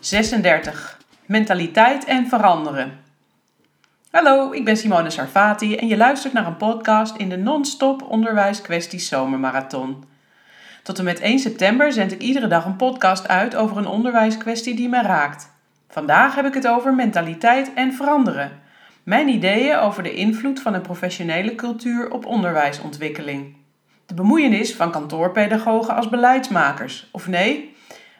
36. Mentaliteit en veranderen. Hallo, ik ben Simone Sarfati en je luistert naar een podcast in de non-stop onderwijs kwesties zomermarathon. Tot en met 1 september zend ik iedere dag een podcast uit over een onderwijskwestie die me raakt. Vandaag heb ik het over mentaliteit en veranderen. Mijn ideeën over de invloed van een professionele cultuur op onderwijsontwikkeling. De bemoeienis van kantoorpedagogen als beleidsmakers, of nee,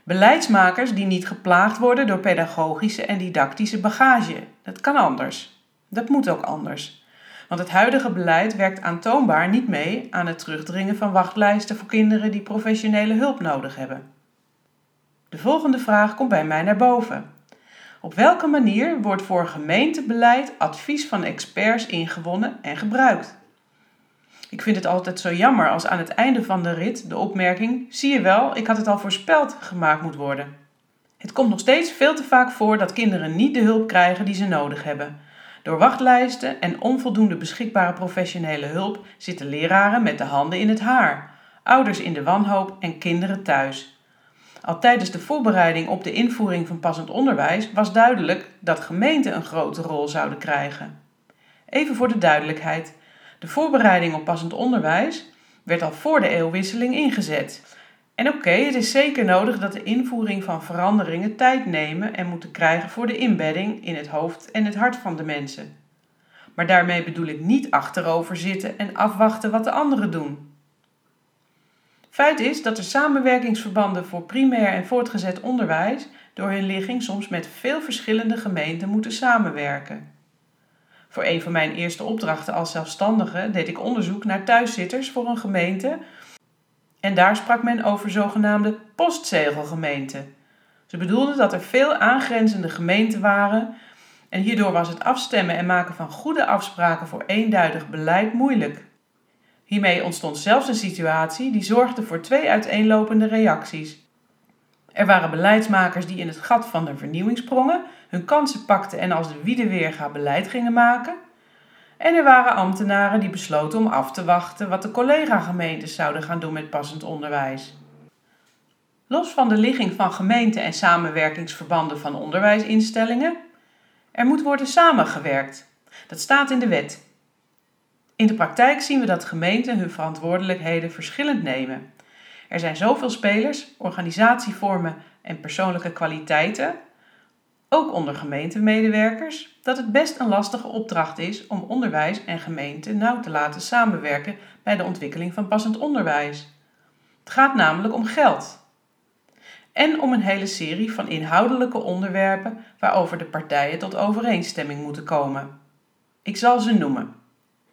Beleidsmakers die niet geplaagd worden door pedagogische en didactische bagage. Dat kan anders. Dat moet ook anders. Want het huidige beleid werkt aantoonbaar niet mee aan het terugdringen van wachtlijsten voor kinderen die professionele hulp nodig hebben. De volgende vraag komt bij mij naar boven. Op welke manier wordt voor gemeentebeleid advies van experts ingewonnen en gebruikt? Ik vind het altijd zo jammer als aan het einde van de rit de opmerking: zie je wel, ik had het al voorspeld gemaakt moet worden. Het komt nog steeds veel te vaak voor dat kinderen niet de hulp krijgen die ze nodig hebben. Door wachtlijsten en onvoldoende beschikbare professionele hulp zitten leraren met de handen in het haar, ouders in de wanhoop en kinderen thuis. Al tijdens de voorbereiding op de invoering van passend onderwijs was duidelijk dat gemeenten een grote rol zouden krijgen. Even voor de duidelijkheid: de voorbereiding op passend onderwijs werd al voor de eeuwwisseling ingezet. En oké, het is zeker nodig dat de invoering van veranderingen tijd nemen en moeten krijgen voor de inbedding in het hoofd en het hart van de mensen. Maar daarmee bedoel ik niet achterover zitten en afwachten wat de anderen doen. Feit is dat er samenwerkingsverbanden voor primair en voortgezet onderwijs door hun ligging soms met veel verschillende gemeenten moeten samenwerken. Voor een van mijn eerste opdrachten als zelfstandige deed ik onderzoek naar thuiszitters voor een gemeente. En daar sprak men over zogenaamde postzegelgemeenten. Ze bedoelden dat er veel aangrenzende gemeenten waren en hierdoor was het afstemmen en maken van goede afspraken voor eenduidig beleid moeilijk. Hiermee ontstond zelfs een situatie die zorgde voor twee uiteenlopende reacties. Er waren beleidsmakers die in het gat van de vernieuwing sprongen, hun kansen pakten en als de wiedeweerga beleid gingen maken. En er waren ambtenaren die besloten om af te wachten wat de collega-gemeentes zouden gaan doen met passend onderwijs. Los van de ligging van gemeenten en samenwerkingsverbanden van onderwijsinstellingen, er moet worden samengewerkt. Dat staat in de wet. In de praktijk zien we dat gemeenten hun verantwoordelijkheden verschillend nemen. Er zijn zoveel spelers, organisatievormen en persoonlijke kwaliteiten, ook onder gemeentemedewerkers, dat het best een lastige opdracht is om onderwijs en gemeente nauw te laten samenwerken bij de ontwikkeling van passend onderwijs. Het gaat namelijk om geld. En om een hele serie van inhoudelijke onderwerpen waarover de partijen tot overeenstemming moeten komen. Ik zal ze noemen.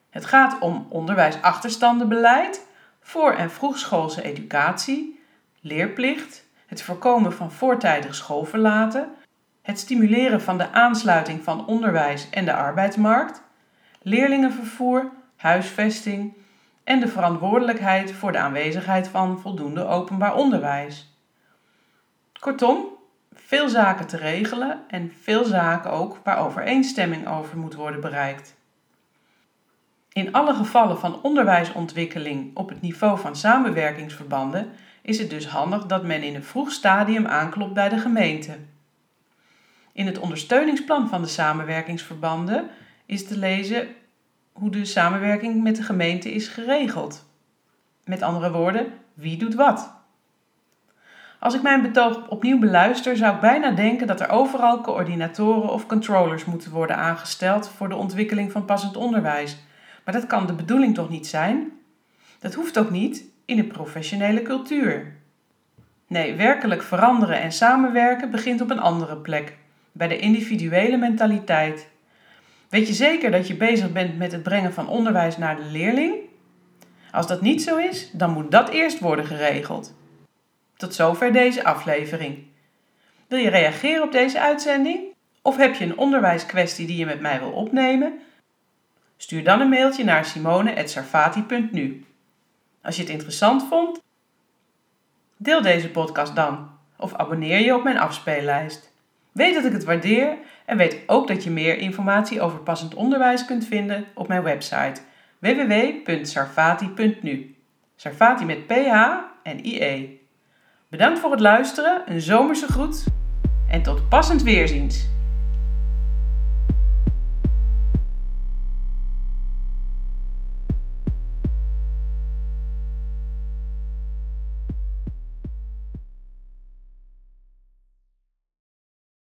Het gaat om onderwijsachterstandenbeleid, voor- en vroegschoolse educatie, leerplicht, het voorkomen van voortijdig schoolverlaten, het stimuleren van de aansluiting van onderwijs en de arbeidsmarkt, leerlingenvervoer, huisvesting en de verantwoordelijkheid voor de aanwezigheid van voldoende openbaar onderwijs. Kortom, veel zaken te regelen en veel zaken ook waar overeenstemming over moet worden bereikt. In alle gevallen van onderwijsontwikkeling op het niveau van samenwerkingsverbanden is het dus handig dat men in een vroeg stadium aanklopt bij de gemeente. In het ondersteuningsplan van de samenwerkingsverbanden is te lezen hoe de samenwerking met de gemeente is geregeld. Met andere woorden, wie doet wat? Als ik mijn betoog opnieuw beluister, zou ik bijna denken dat er overal coördinatoren of controllers moeten worden aangesteld voor de ontwikkeling van passend onderwijs maar dat kan de bedoeling toch niet zijn? Dat hoeft ook niet in een professionele cultuur. Nee, werkelijk veranderen en samenwerken begint op een andere plek, bij de individuele mentaliteit. Weet je zeker dat je bezig bent met het brengen van onderwijs naar de leerling? Als dat niet zo is, dan moet dat eerst worden geregeld. Tot zover deze aflevering. Wil je reageren op deze uitzending? Of heb je een onderwijskwestie die je met mij wil opnemen? Stuur dan een mailtje naar simone.sarfati.nu. Als je het interessant vond, deel deze podcast dan of abonneer je op mijn afspeellijst. Weet dat ik het waardeer en weet ook dat je meer informatie over passend onderwijs kunt vinden op mijn website www.sarfati.nu. Sarfati met PH en IE. Bedankt voor het luisteren, een zomerse groet en tot passend weerziens.